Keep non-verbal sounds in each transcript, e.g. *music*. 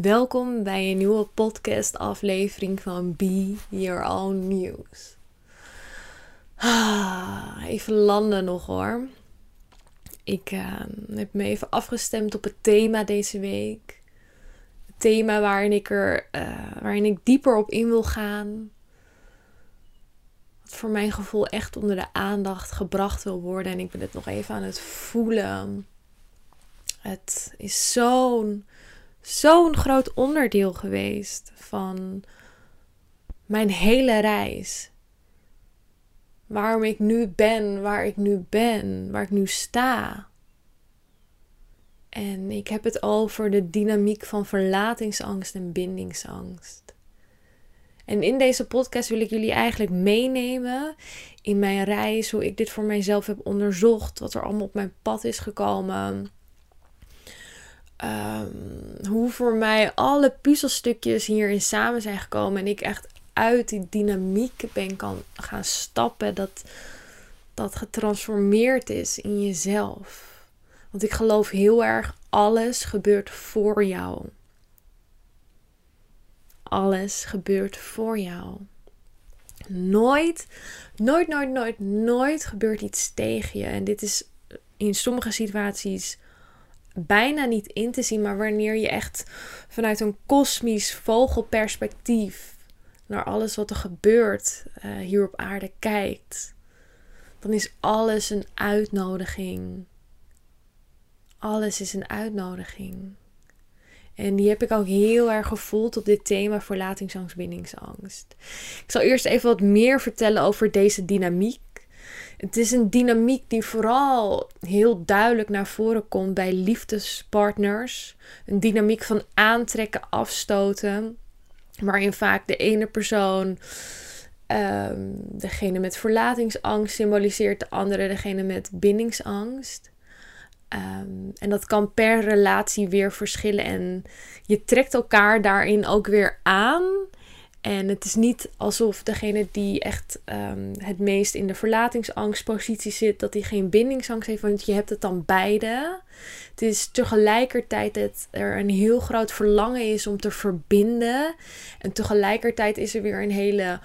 Welkom bij een nieuwe podcast-aflevering van Be Your Own News. Ah, even landen nog hoor. Ik uh, heb me even afgestemd op het thema deze week. Het thema waarin ik, er, uh, waarin ik dieper op in wil gaan. Wat voor mijn gevoel echt onder de aandacht gebracht wil worden. En ik ben het nog even aan het voelen. Het is zo'n zo'n groot onderdeel geweest van mijn hele reis. Waarom ik nu ben waar ik nu ben, waar ik nu sta. En ik heb het over de dynamiek van verlatingsangst en bindingsangst. En in deze podcast wil ik jullie eigenlijk meenemen in mijn reis, hoe ik dit voor mijzelf heb onderzocht, wat er allemaal op mijn pad is gekomen um, hoe voor mij alle puzzelstukjes hierin samen zijn gekomen. En ik echt uit die dynamiek ben kan gaan stappen. Dat dat getransformeerd is in jezelf. Want ik geloof heel erg, alles gebeurt voor jou. Alles gebeurt voor jou. Nooit, nooit, nooit, nooit, nooit gebeurt iets tegen je. En dit is in sommige situaties bijna niet in te zien, maar wanneer je echt vanuit een kosmisch vogelperspectief naar alles wat er gebeurt uh, hier op aarde kijkt, dan is alles een uitnodiging. Alles is een uitnodiging. En die heb ik ook heel erg gevoeld op dit thema verlatingsangst, bindingsangst. Ik zal eerst even wat meer vertellen over deze dynamiek het is een dynamiek die vooral heel duidelijk naar voren komt bij liefdespartners. Een dynamiek van aantrekken, afstoten. Waarin vaak de ene persoon um, degene met verlatingsangst symboliseert, de andere degene met bindingsangst. Um, en dat kan per relatie weer verschillen. En je trekt elkaar daarin ook weer aan. En het is niet alsof degene die echt um, het meest in de verlatingsangstpositie zit, dat hij geen bindingsangst heeft, want je hebt het dan beide. Het is tegelijkertijd dat er een heel groot verlangen is om te verbinden. En tegelijkertijd is er weer een hele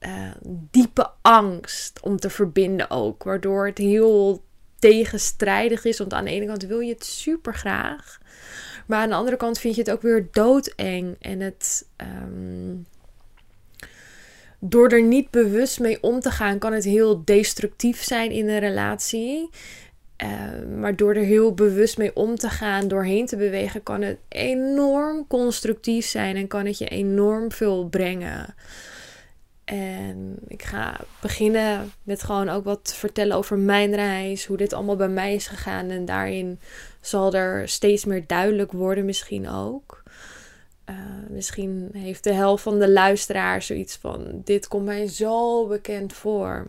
uh, diepe angst om te verbinden ook. Waardoor het heel tegenstrijdig is. Want aan de ene kant wil je het super graag. Maar aan de andere kant vind je het ook weer doodeng. En het. Um, door er niet bewust mee om te gaan, kan het heel destructief zijn in een relatie. Uh, maar door er heel bewust mee om te gaan, doorheen te bewegen, kan het enorm constructief zijn en kan het je enorm veel brengen. En ik ga beginnen met gewoon ook wat vertellen over mijn reis, hoe dit allemaal bij mij is gegaan. En daarin zal er steeds meer duidelijk worden, misschien ook. Uh, misschien heeft de helft van de luisteraars zoiets van: dit komt mij zo bekend voor.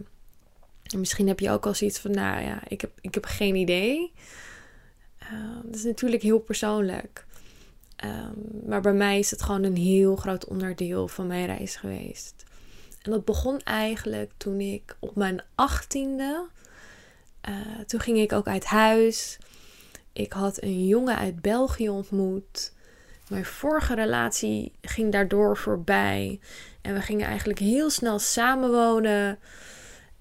En misschien heb je ook al zoiets van: nou ja, ik heb, ik heb geen idee. Uh, dat is natuurlijk heel persoonlijk. Um, maar bij mij is het gewoon een heel groot onderdeel van mijn reis geweest. En dat begon eigenlijk toen ik op mijn achttiende. Uh, toen ging ik ook uit huis. Ik had een jongen uit België ontmoet. Mijn vorige relatie ging daardoor voorbij. En we gingen eigenlijk heel snel samenwonen.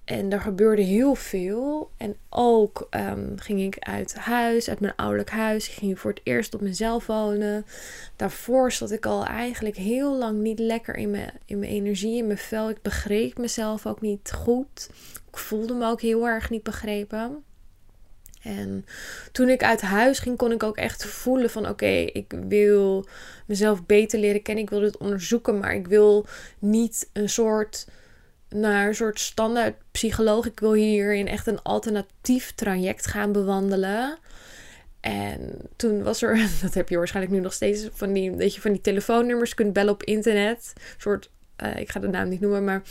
En er gebeurde heel veel. En ook um, ging ik uit huis, uit mijn ouderlijk huis. Ik ging voor het eerst op mezelf wonen. Daarvoor zat ik al eigenlijk heel lang niet lekker in mijn, in mijn energie, in mijn vel. Ik begreep mezelf ook niet goed. Ik voelde me ook heel erg niet begrepen. En toen ik uit huis ging, kon ik ook echt voelen van oké, ik wil mezelf beter leren kennen. Ik wil dit onderzoeken, maar ik wil niet een soort naar een soort standaard psycholoog. Ik wil hierin echt een alternatief traject gaan bewandelen. En toen was er, *laughs* dat heb je waarschijnlijk nu nog steeds, van die, dat je van die telefoonnummers kunt bellen op internet. Een soort, uh, ik ga de naam niet noemen, maar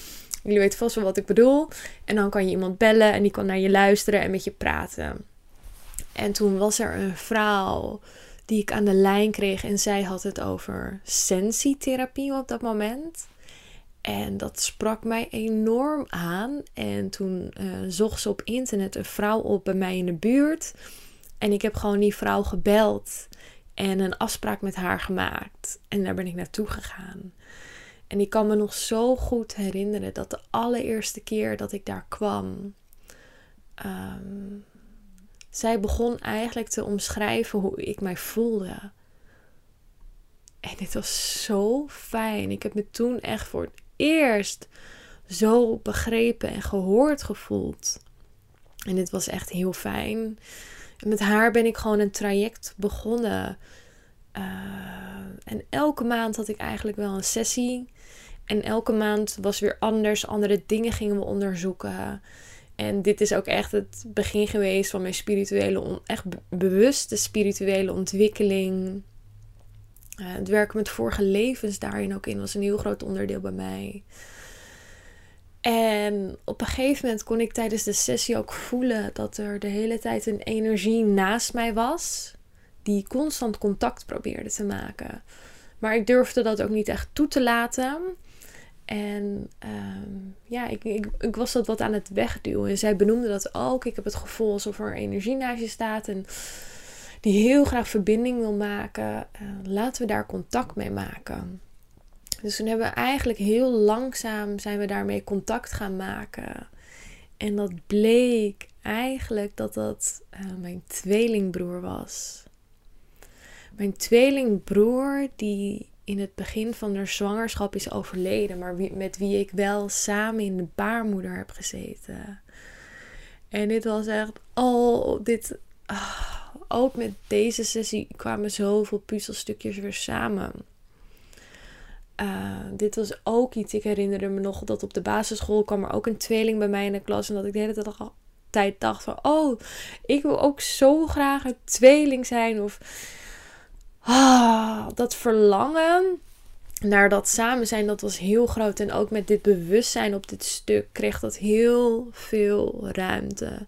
jullie weten vast wel wat ik bedoel. En dan kan je iemand bellen en die kan naar je luisteren en met je praten. En toen was er een vrouw die ik aan de lijn kreeg en zij had het over sensitherapie op dat moment. En dat sprak mij enorm aan. En toen uh, zocht ze op internet een vrouw op bij mij in de buurt. En ik heb gewoon die vrouw gebeld. en een afspraak met haar gemaakt. En daar ben ik naartoe gegaan. En ik kan me nog zo goed herinneren dat de allereerste keer dat ik daar kwam, ehm, zij begon eigenlijk te omschrijven hoe ik mij voelde. En dit was zo fijn. Ik heb me toen echt voor het eerst zo begrepen en gehoord gevoeld. En dit was echt heel fijn. En met haar ben ik gewoon een traject begonnen. Uh, en elke maand had ik eigenlijk wel een sessie. En elke maand was weer anders. Andere dingen gingen we onderzoeken. En dit is ook echt het begin geweest van mijn spirituele, echt bewuste spirituele ontwikkeling. Uh, het werken met vorige levens daarin ook in was een heel groot onderdeel bij mij. En op een gegeven moment kon ik tijdens de sessie ook voelen dat er de hele tijd een energie naast mij was, die constant contact probeerde te maken. Maar ik durfde dat ook niet echt toe te laten. En ehm, ja, ik, ik, ik, was dat wat aan het wegduwen. En zij benoemde dat ook. Ik heb het gevoel alsof er energie naast je staat. En die heel graag verbinding wil maken. Uh, laten we daar contact mee maken. Dus toen hebben we eigenlijk heel langzaam zijn we daarmee contact gaan maken. En dat bleek eigenlijk dat dat uh, mijn tweelingbroer was. Mijn tweelingbroer die in het begin van haar zwangerschap is overleden, maar met wie ik wel samen in de baarmoeder heb gezeten. En dit was echt, oh, dit, oh, ook met deze sessie kwamen zoveel puzzelstukjes weer samen. Uh, dit was ook iets, ik herinnerde me nog dat op de basisschool kwam er ook een tweeling bij mij in de klas. En dat ik de hele tijd dacht van, oh, ik wil ook zo graag een tweeling zijn. Of ah, dat verlangen naar dat samen zijn, dat was heel groot. En ook met dit bewustzijn op dit stuk kreeg dat heel veel ruimte.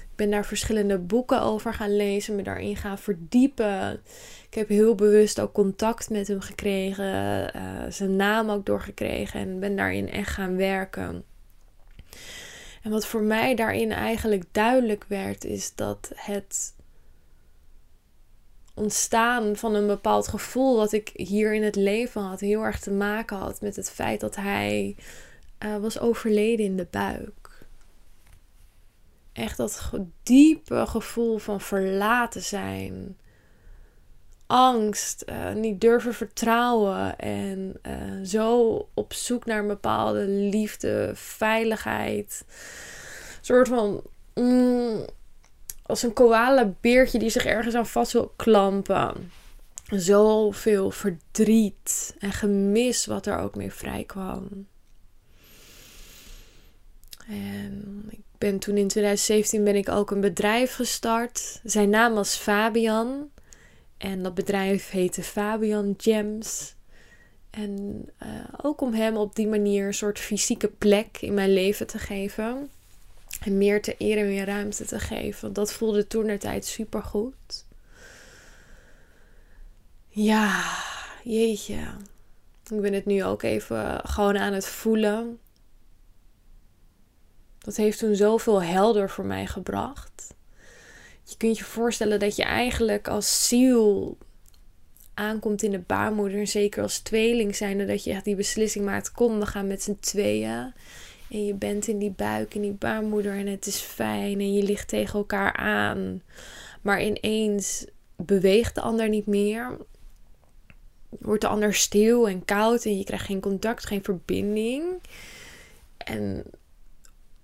Ik ben daar verschillende boeken over gaan lezen, me daarin gaan verdiepen. Ik heb heel bewust ook contact met hem gekregen, uh, zijn naam ook doorgekregen en ben daarin echt gaan werken. En wat voor mij daarin eigenlijk duidelijk werd, is dat het ontstaan van een bepaald gevoel wat ik hier in het leven had, heel erg te maken had met het feit dat hij uh, was overleden in de buik. Echt dat diepe gevoel van verlaten zijn. Angst, uh, niet durven vertrouwen en uh, zo op zoek naar een bepaalde liefde, veiligheid. Een soort van mm, als een koala beertje die zich ergens aan vast wil klampen. Zoveel verdriet en gemis wat er ook mee vrijkwam. En ik ben toen in 2017 ben ik ook een bedrijf gestart. Zijn naam was Fabian. En dat bedrijf heette Fabian Gems. En uh, ook om hem op die manier een soort fysieke plek in mijn leven te geven. En meer te eren, meer ruimte te geven. Dat voelde toen de tijd super goed. Ja, jeetje. Ik ben het nu ook even gewoon aan het voelen. Dat heeft toen zoveel helder voor mij gebracht. Je kunt je voorstellen dat je eigenlijk als ziel aankomt in de baarmoeder. En zeker als tweeling zijn. Dat je echt die beslissing maakt. Kom, we gaan met z'n tweeën. En je bent in die buik, in die baarmoeder en het is fijn en je ligt tegen elkaar aan. Maar ineens beweegt de ander niet meer. Wordt de ander stil en koud en je krijgt geen contact, geen verbinding. En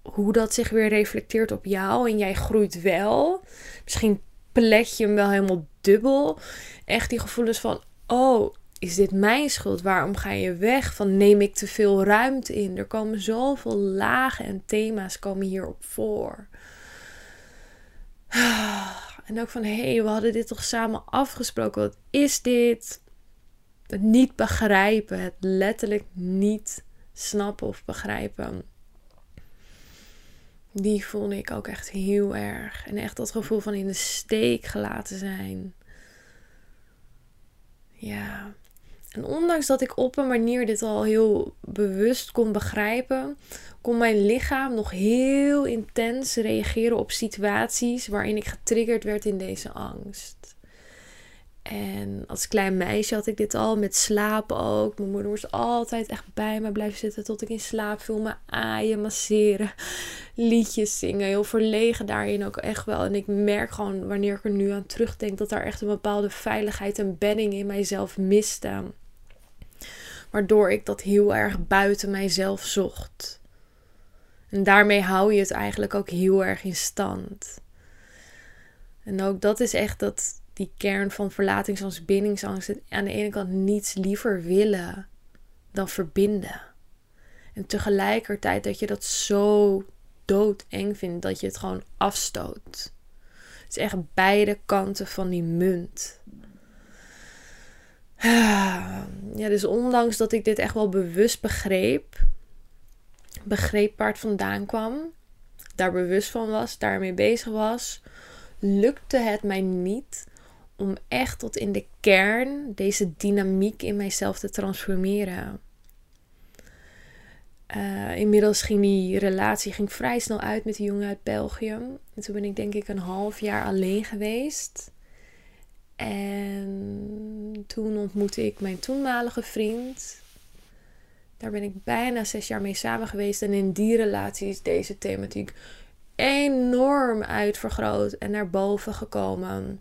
hoe dat zich weer reflecteert op jou en jij groeit wel. Misschien plet je hem wel helemaal dubbel. Echt die gevoelens van, oh, is dit mijn schuld? Waarom ga je weg? Van neem ik te veel ruimte in? Er komen zoveel lagen en thema's komen hierop voor. *sighs* En ook van hé, hey, we hadden dit toch samen afgesproken. Wat is dit? Het niet begrijpen, het letterlijk niet snappen of begrijpen. Die voelde ik ook echt heel erg. En echt dat gevoel van in de steek gelaten zijn. Ja. En ondanks dat ik op een manier dit al heel bewust kon begrijpen, kon mijn lichaam nog heel intens reageren op situaties waarin ik getriggerd werd in deze angst. En als klein meisje had ik dit al met slapen ook. Mijn moeder moest altijd echt bij me blijven zitten tot ik in slaap viel. Me aaien, masseren, *laughs* liedjes zingen. Heel verlegen daarin ook echt wel. En ik merk gewoon wanneer ik er nu aan terugdenk dat daar echt een bepaalde veiligheid en bedding in mijzelf miste. Waardoor ik dat heel erg buiten mijzelf zocht. En daarmee hou je het eigenlijk ook heel erg in stand. En ook dat is echt dat, die kern van verlatingsangst, bindingsangst. Aan de ene kant niets liever willen dan verbinden. En tegelijkertijd dat je dat zo doodeng vindt dat je het gewoon afstoot. Het is echt beide kanten van die munt. Ja, dus ondanks dat ik dit echt wel bewust begreep, begreep waar het vandaan kwam, daar bewust van was, daarmee bezig was, lukte het mij niet om echt tot in de kern deze dynamiek in mijzelf te transformeren. Uh, inmiddels ging die relatie ging vrij snel uit met die jongen uit België. En toen ben ik denk ik een half jaar alleen geweest. En toen ontmoette ik mijn toenmalige vriend. Daar ben ik bijna zes jaar mee samen geweest. En in die relatie is deze thematiek enorm uitvergroot en naar boven gekomen.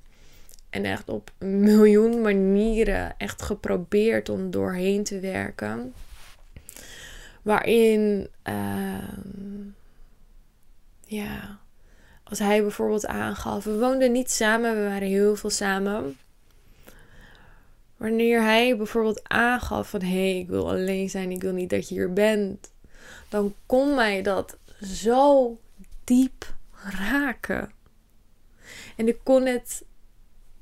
En echt op een miljoen manieren echt geprobeerd om doorheen te werken. Waarin, uh, ja, als hij bijvoorbeeld aangaf, we woonden niet samen, we waren heel veel samen. Wanneer hij bijvoorbeeld aangaf van hé, hey, ik wil alleen zijn, ik wil niet dat je hier bent, dan kon mij dat zo diep raken. En ik kon het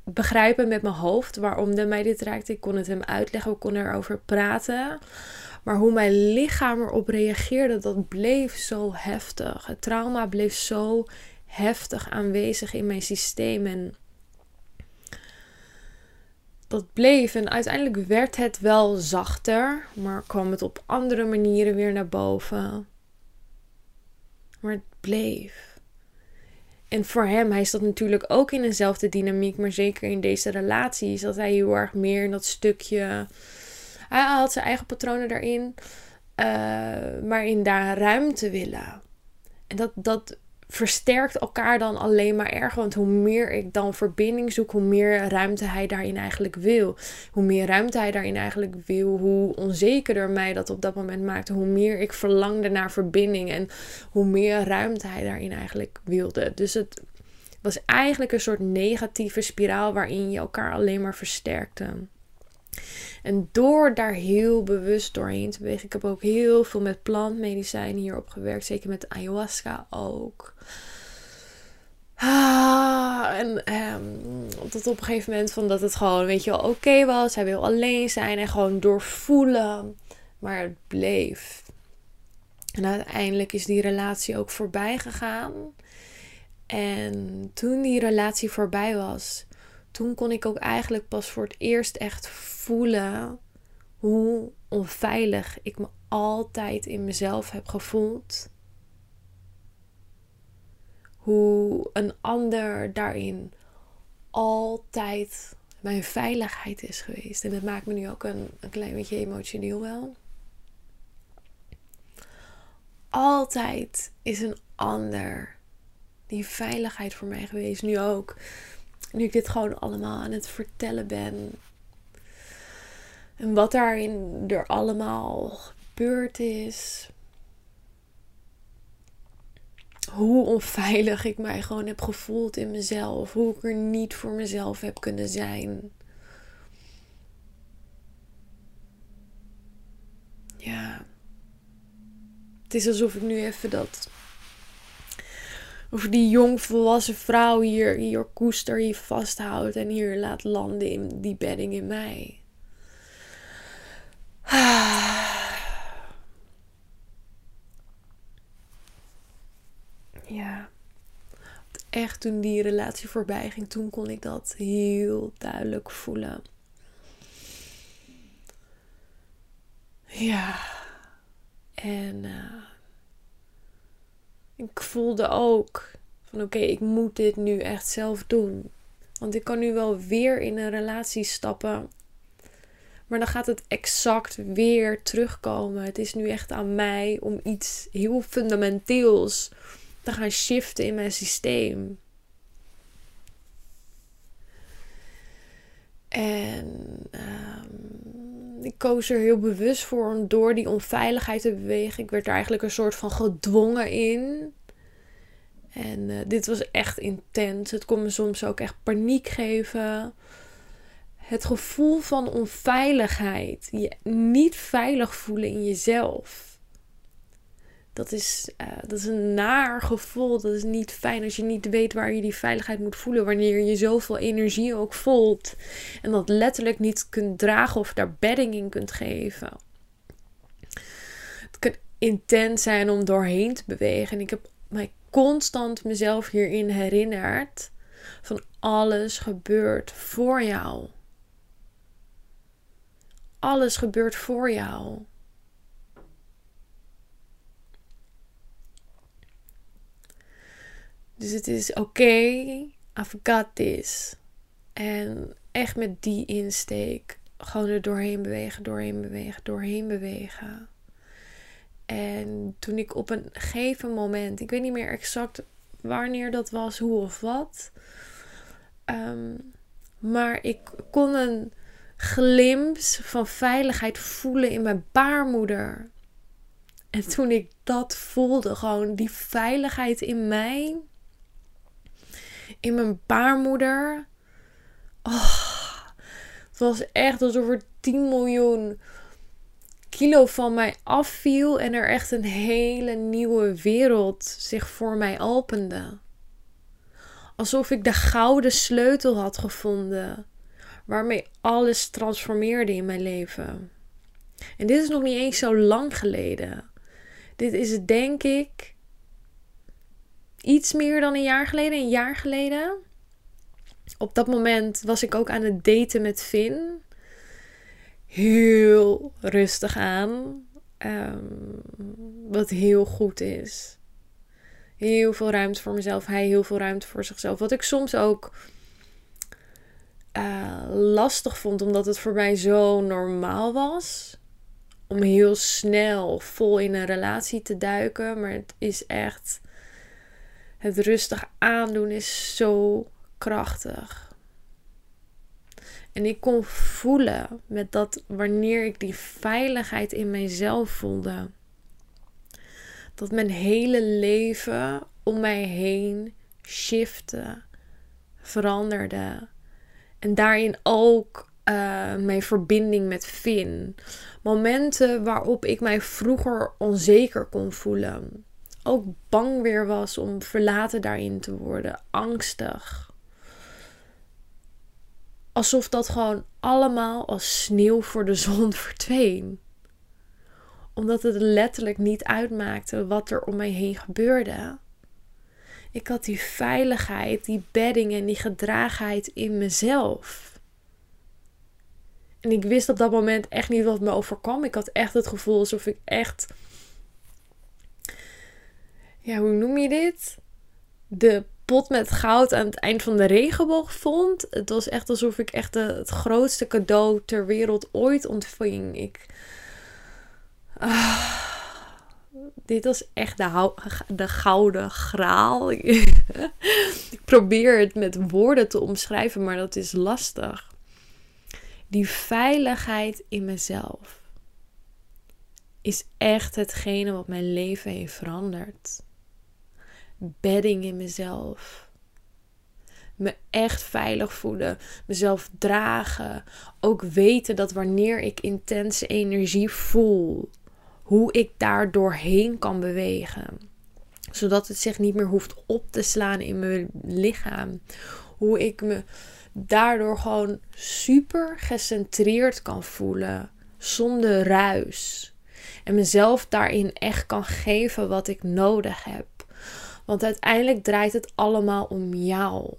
begrijpen met mijn hoofd waarom de mij dit raakte. Ik kon het hem uitleggen, we konden erover praten. Maar hoe mijn lichaam erop reageerde, dat bleef zo heftig. Het trauma bleef zo heftig aanwezig in mijn systeem. En dat bleef. En uiteindelijk werd het wel zachter, maar kwam het op andere manieren weer naar boven. Maar het bleef. En voor hem, hij zat natuurlijk ook in dezelfde dynamiek, maar zeker in deze relatie zat hij heel erg meer in dat stukje. Hij had zijn eigen patronen daarin, uh, maar in daar ruimte willen. En dat, dat versterkt elkaar dan alleen maar erger. Want hoe meer ik dan verbinding zoek, hoe meer ruimte hij daarin eigenlijk wil. Hoe meer ruimte hij daarin eigenlijk wil, hoe onzekerder mij dat op dat moment maakte. Hoe meer ik verlangde naar verbinding en hoe meer ruimte hij daarin eigenlijk wilde. Dus het was eigenlijk een soort negatieve spiraal waarin je elkaar alleen maar versterkte. En door daar heel bewust doorheen te bewegen. Ik heb ook heel veel met plantmedicijnen hierop gewerkt. Zeker met ayahuasca ook. Ah, en um, tot op een gegeven moment van dat het gewoon, weet je wel, oké was. Hij wil alleen zijn en gewoon doorvoelen. Maar het bleef. En uiteindelijk is die relatie ook voorbij gegaan. En toen die relatie voorbij was, toen kon ik ook eigenlijk pas voor het eerst echt voelen hoe onveilig ik me altijd in mezelf heb gevoeld. Hoe een ander daarin altijd mijn veiligheid is geweest. En dat maakt me nu ook een, een klein beetje emotioneel wel. Altijd is een ander die veiligheid voor mij geweest. Nu ook. Nu ik dit gewoon allemaal aan het vertellen ben. En wat daarin er allemaal gebeurd is. Hoe onveilig ik mij gewoon heb gevoeld in mezelf. Hoe ik er niet voor mezelf heb kunnen zijn. Ja. Het is alsof ik nu even dat of die jong volwassen vrouw hier, hier koester, hier vasthoudt en hier laat landen in die bedding in mij. Ja. Echt toen die relatie voorbij ging, toen kon ik dat heel duidelijk voelen. Ja. En uh, ik voelde ook van oké, ik moet dit nu echt zelf doen. Want ik kan nu wel weer in een relatie stappen. Maar dan gaat het exact weer terugkomen. Het is nu echt aan mij om iets heel fundamenteels te gaan shiften in mijn systeem. En ehm, ik koos er heel bewust voor om door die onveiligheid te bewegen. Ik werd er eigenlijk een soort van gedwongen in. En uh, dit was echt intens. Het kon me soms ook echt paniek geven. Het gevoel van onveiligheid. Je niet veilig voelen in jezelf. Dat is, uh, dat is een naar gevoel. Dat is niet fijn als je niet weet waar je die veiligheid moet voelen. Wanneer je zoveel energie ook voelt. En dat letterlijk niet kunt dragen of daar bedding in kunt geven. Het kan intens zijn om doorheen te bewegen. En ik heb mij constant mezelf hierin herinnerd. Van alles gebeurt voor jou. Alles gebeurt voor jou. Dus het is oké, okay, I've got this. En echt met die insteek gewoon er doorheen bewegen, doorheen bewegen, doorheen bewegen. En toen ik op een gegeven moment, ik weet niet meer exact wanneer dat was, hoe of wat. Ehm, maar ik kon een glimp van veiligheid voelen in mijn baarmoeder. En toen ik dat voelde, gewoon die veiligheid in mij, in mijn baarmoeder. Oh, het was echt alsof er 10 miljoen kilo van mij afviel en er echt een hele nieuwe wereld zich voor mij opende. Alsof ik de gouden sleutel had gevonden waarmee alles transformeerde in mijn leven. En dit is nog niet eens zo lang geleden. Dit is denk ik iets meer dan een jaar geleden, een jaar geleden. Op dat moment was ik ook aan het daten met Finn. Heel rustig aan. Ehm, wat heel goed is. Heel veel ruimte voor mezelf. Hij heel veel ruimte voor zichzelf. Wat ik soms ook uh, lastig vond, omdat het voor mij zo normaal was. Om heel snel vol in een relatie te duiken. Maar het is echt het rustig aandoen is zo krachtig. En ik kon voelen met dat wanneer ik die veiligheid in mijzelf voelde, dat mijn hele leven om mij heen shifte, veranderde. En daarin ook uh, mijn verbinding met Finn. Momenten waarop ik mij vroeger onzeker kon voelen ook bang weer was om verlaten daarin te worden, angstig. Alsof dat gewoon allemaal als sneeuw voor de zon *laughs* verdween. Omdat het letterlijk niet uitmaakte wat er om mij heen gebeurde. Ik had die veiligheid, die bedding en die gedragenheid in mezelf. En ik wist op dat moment echt niet wat me overkwam. Ik had echt het gevoel alsof ik echt ja, hoe noem je dit? De pot met goud aan het eind van de regenboog vond. Het was echt alsof ik echt de, het grootste cadeau ter wereld ooit ontving. Ik. Ah, dit was echt de, de gouden graal. *laughs* ik probeer het met woorden te omschrijven, maar dat is lastig. Die veiligheid in mezelf is echt hetgene wat mijn leven heeft veranderd bedding in mezelf. Me echt veilig voelen, mezelf dragen. Ook weten dat wanneer ik intense energie voel, hoe ik daar doorheen kan bewegen. Zodat het zich niet meer hoeft op te slaan in mijn lichaam. Hoe ik me daardoor gewoon super gecentreerd kan voelen, zonder ruis. En mezelf daarin echt kan geven wat ik nodig heb. Want uiteindelijk draait het allemaal om jou.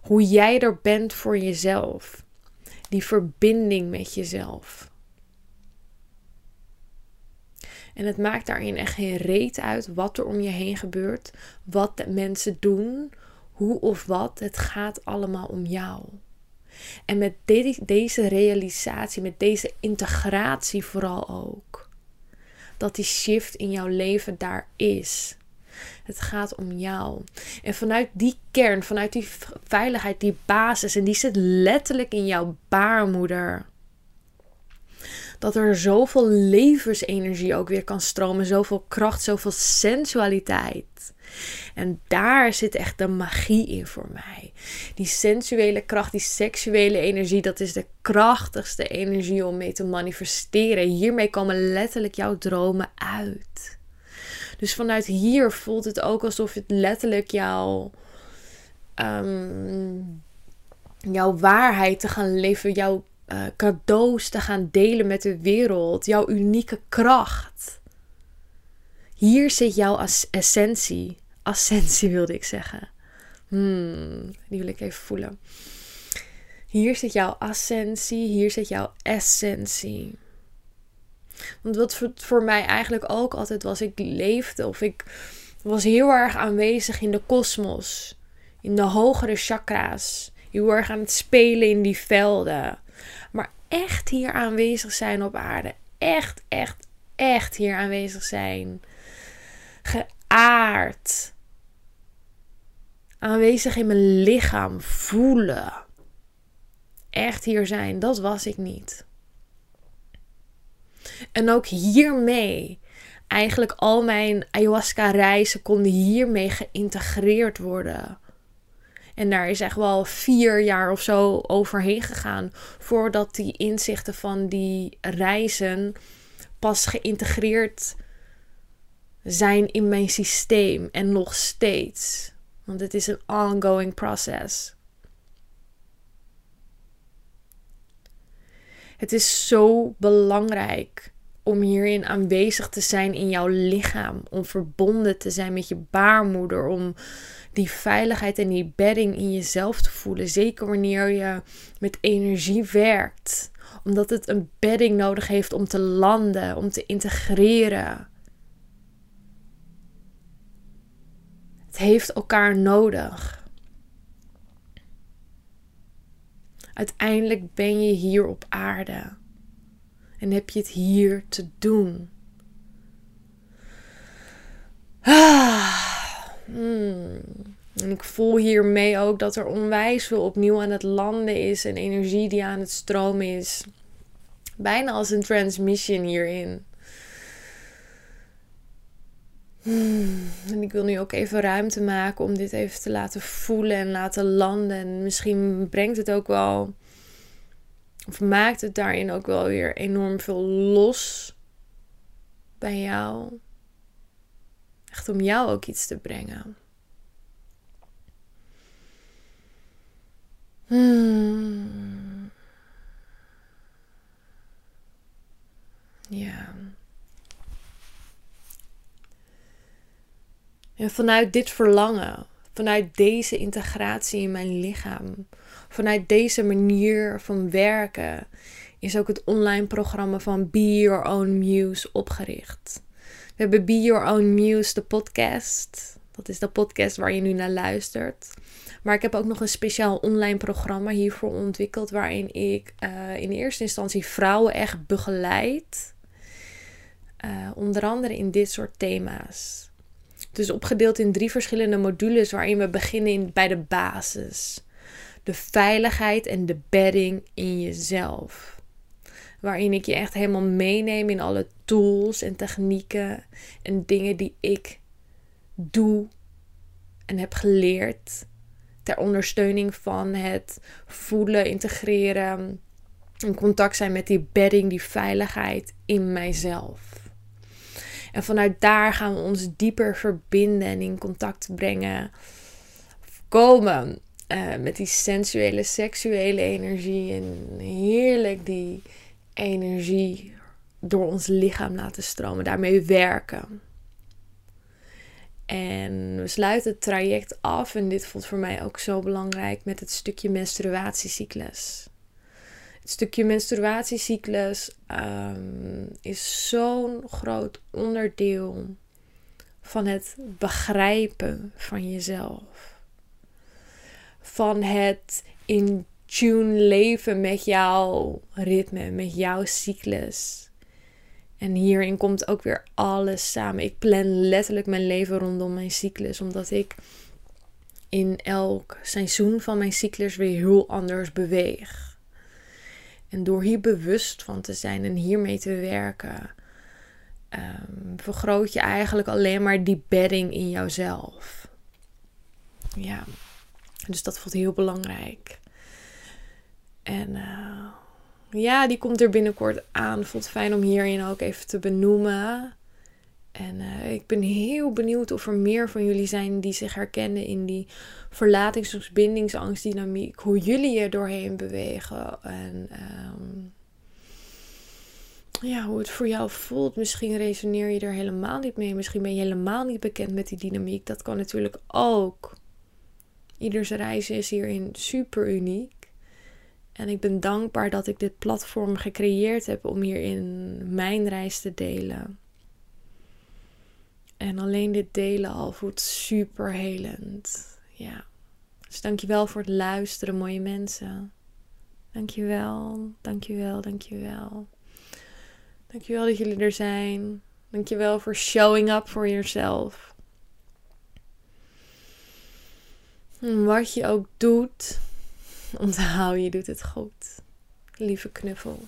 Hoe jij er bent voor jezelf. Die verbinding met jezelf. En het maakt daarin echt geen reet uit wat er om je heen gebeurt, wat de mensen doen, hoe of wat, het gaat allemaal om jou. En met de deze realisatie, met deze integratie vooral ook, dat die shift in jouw leven daar is. Het gaat om jou. En vanuit die kern, vanuit die veiligheid, die basis, en die zit letterlijk in jouw baarmoeder dat er zoveel levensenergie ook weer kan stromen, zoveel kracht, zoveel sensualiteit. En daar zit echt de magie in voor mij. Die sensuele kracht, die seksuele energie, dat is de krachtigste energie om mee te manifesteren. Hiermee komen letterlijk jouw dromen uit. Dus vanuit hier voelt het ook alsof het letterlijk jouw, um, jouw waarheid te gaan leven, jouw uh, cadeaus te gaan delen met de wereld, jouw unieke kracht. Hier zit jouw essentie. Ascensie wilde ik zeggen. Hmm, die wil ik even voelen. Hier zit jouw ascensie, hier zit jouw essentie. Want wat voor mij eigenlijk ook altijd was, ik leefde of ik was heel erg aanwezig in de kosmos, in de hogere chakra's, heel erg aan het spelen in die velden. Maar echt hier aanwezig zijn op aarde. Echt, echt, echt hier aanwezig zijn. Geaard. Aanwezig in mijn lichaam. Voelen. Echt hier zijn. Dat was ik niet. En ook hiermee. Eigenlijk al mijn ayahuasca reizen konden hiermee geïntegreerd worden. En daar is echt wel vier jaar of zo overheen gegaan voordat die inzichten van die reizen pas geïntegreerd zijn in mijn systeem en nog steeds. Want het is een ongoing process. Het is zo belangrijk om hierin aanwezig te zijn in jouw lichaam, om verbonden te zijn met je baarmoeder, om die veiligheid en die bedding in jezelf te voelen. Zeker wanneer je met energie werkt. Omdat het een bedding nodig heeft om te landen, om te integreren. Het heeft elkaar nodig. Uiteindelijk ben je hier op aarde en heb je het hier te doen. Ah. Hmm. En ik voel hiermee ook dat er onwijs veel opnieuw aan het landen is en energie die aan het stromen is. Bijna als een transmission hierin. Hmm. En ik wil nu ook even ruimte maken om dit even te laten voelen en laten landen. En misschien brengt het ook wel, of maakt het daarin ook wel weer enorm veel los bij jou. Echt om jou ook iets te brengen. Hmm. Ja. En vanuit dit verlangen, vanuit deze integratie in mijn lichaam, vanuit deze manier van werken, is ook het online programma van Be Your Own Muse opgericht. We hebben Be Your Own Muse, de podcast. Dat is de podcast waar je nu naar luistert. Maar ik heb ook nog een speciaal online programma hiervoor ontwikkeld. Waarin ik uh, in eerste instantie vrouwen echt begeleid. Uh, onder andere in dit soort thema's. Dus opgedeeld in drie verschillende modules waarin we beginnen in, bij de basis. De veiligheid en de bedding in jezelf. Waarin ik je echt helemaal meeneem in alle tools en technieken en dingen die ik doe en heb geleerd. Ter ondersteuning van het voelen, integreren, in contact zijn met die bedding, die veiligheid in mijzelf. En vanuit daar gaan we ons dieper verbinden en in contact brengen. Komen uh, met die sensuele, seksuele energie. En heerlijk die energie door ons lichaam laten stromen. Daarmee werken. En we sluiten het traject af. En dit voelt voor mij ook zo belangrijk met het stukje menstruatiecyclus. Stukje menstruatiecyclus um, is zo'n groot onderdeel van het begrijpen van jezelf. van het in tune leven met jouw ritme, met jouw cyclus. En hierin komt ook weer alles samen. Ik plan letterlijk mijn leven rondom mijn cyclus, omdat ik in elk seizoen van mijn cyclus weer heel anders beweeg. En door hier bewust van te zijn en hiermee te werken, um, vergroot je eigenlijk alleen maar die bedding in jouzelf. Ja, dus dat voelt heel belangrijk. En uh, ja, die komt er binnenkort aan. Voelt fijn om hierin ook even te benoemen. En uh, ik ben heel benieuwd of er meer van jullie zijn die zich herkennen in die verlatings- of bindingsangstdynamiek. Hoe jullie er doorheen bewegen. En um, ja, hoe het voor jou voelt. Misschien resoneer je er helemaal niet mee. Misschien ben je helemaal niet bekend met die dynamiek. Dat kan natuurlijk ook. Ieders reis is hierin super uniek. En ik ben dankbaar dat ik dit platform gecreëerd heb om hierin mijn reis te delen. En alleen dit delen al voelt super helend. Ja. Dus dankjewel voor het luisteren, mooie mensen. Dankjewel, dankjewel, dankjewel. Dankjewel dat jullie er zijn. Dankjewel voor showing up for yourself. Wat je ook doet, onthoud je doet het goed. Lieve knuffel.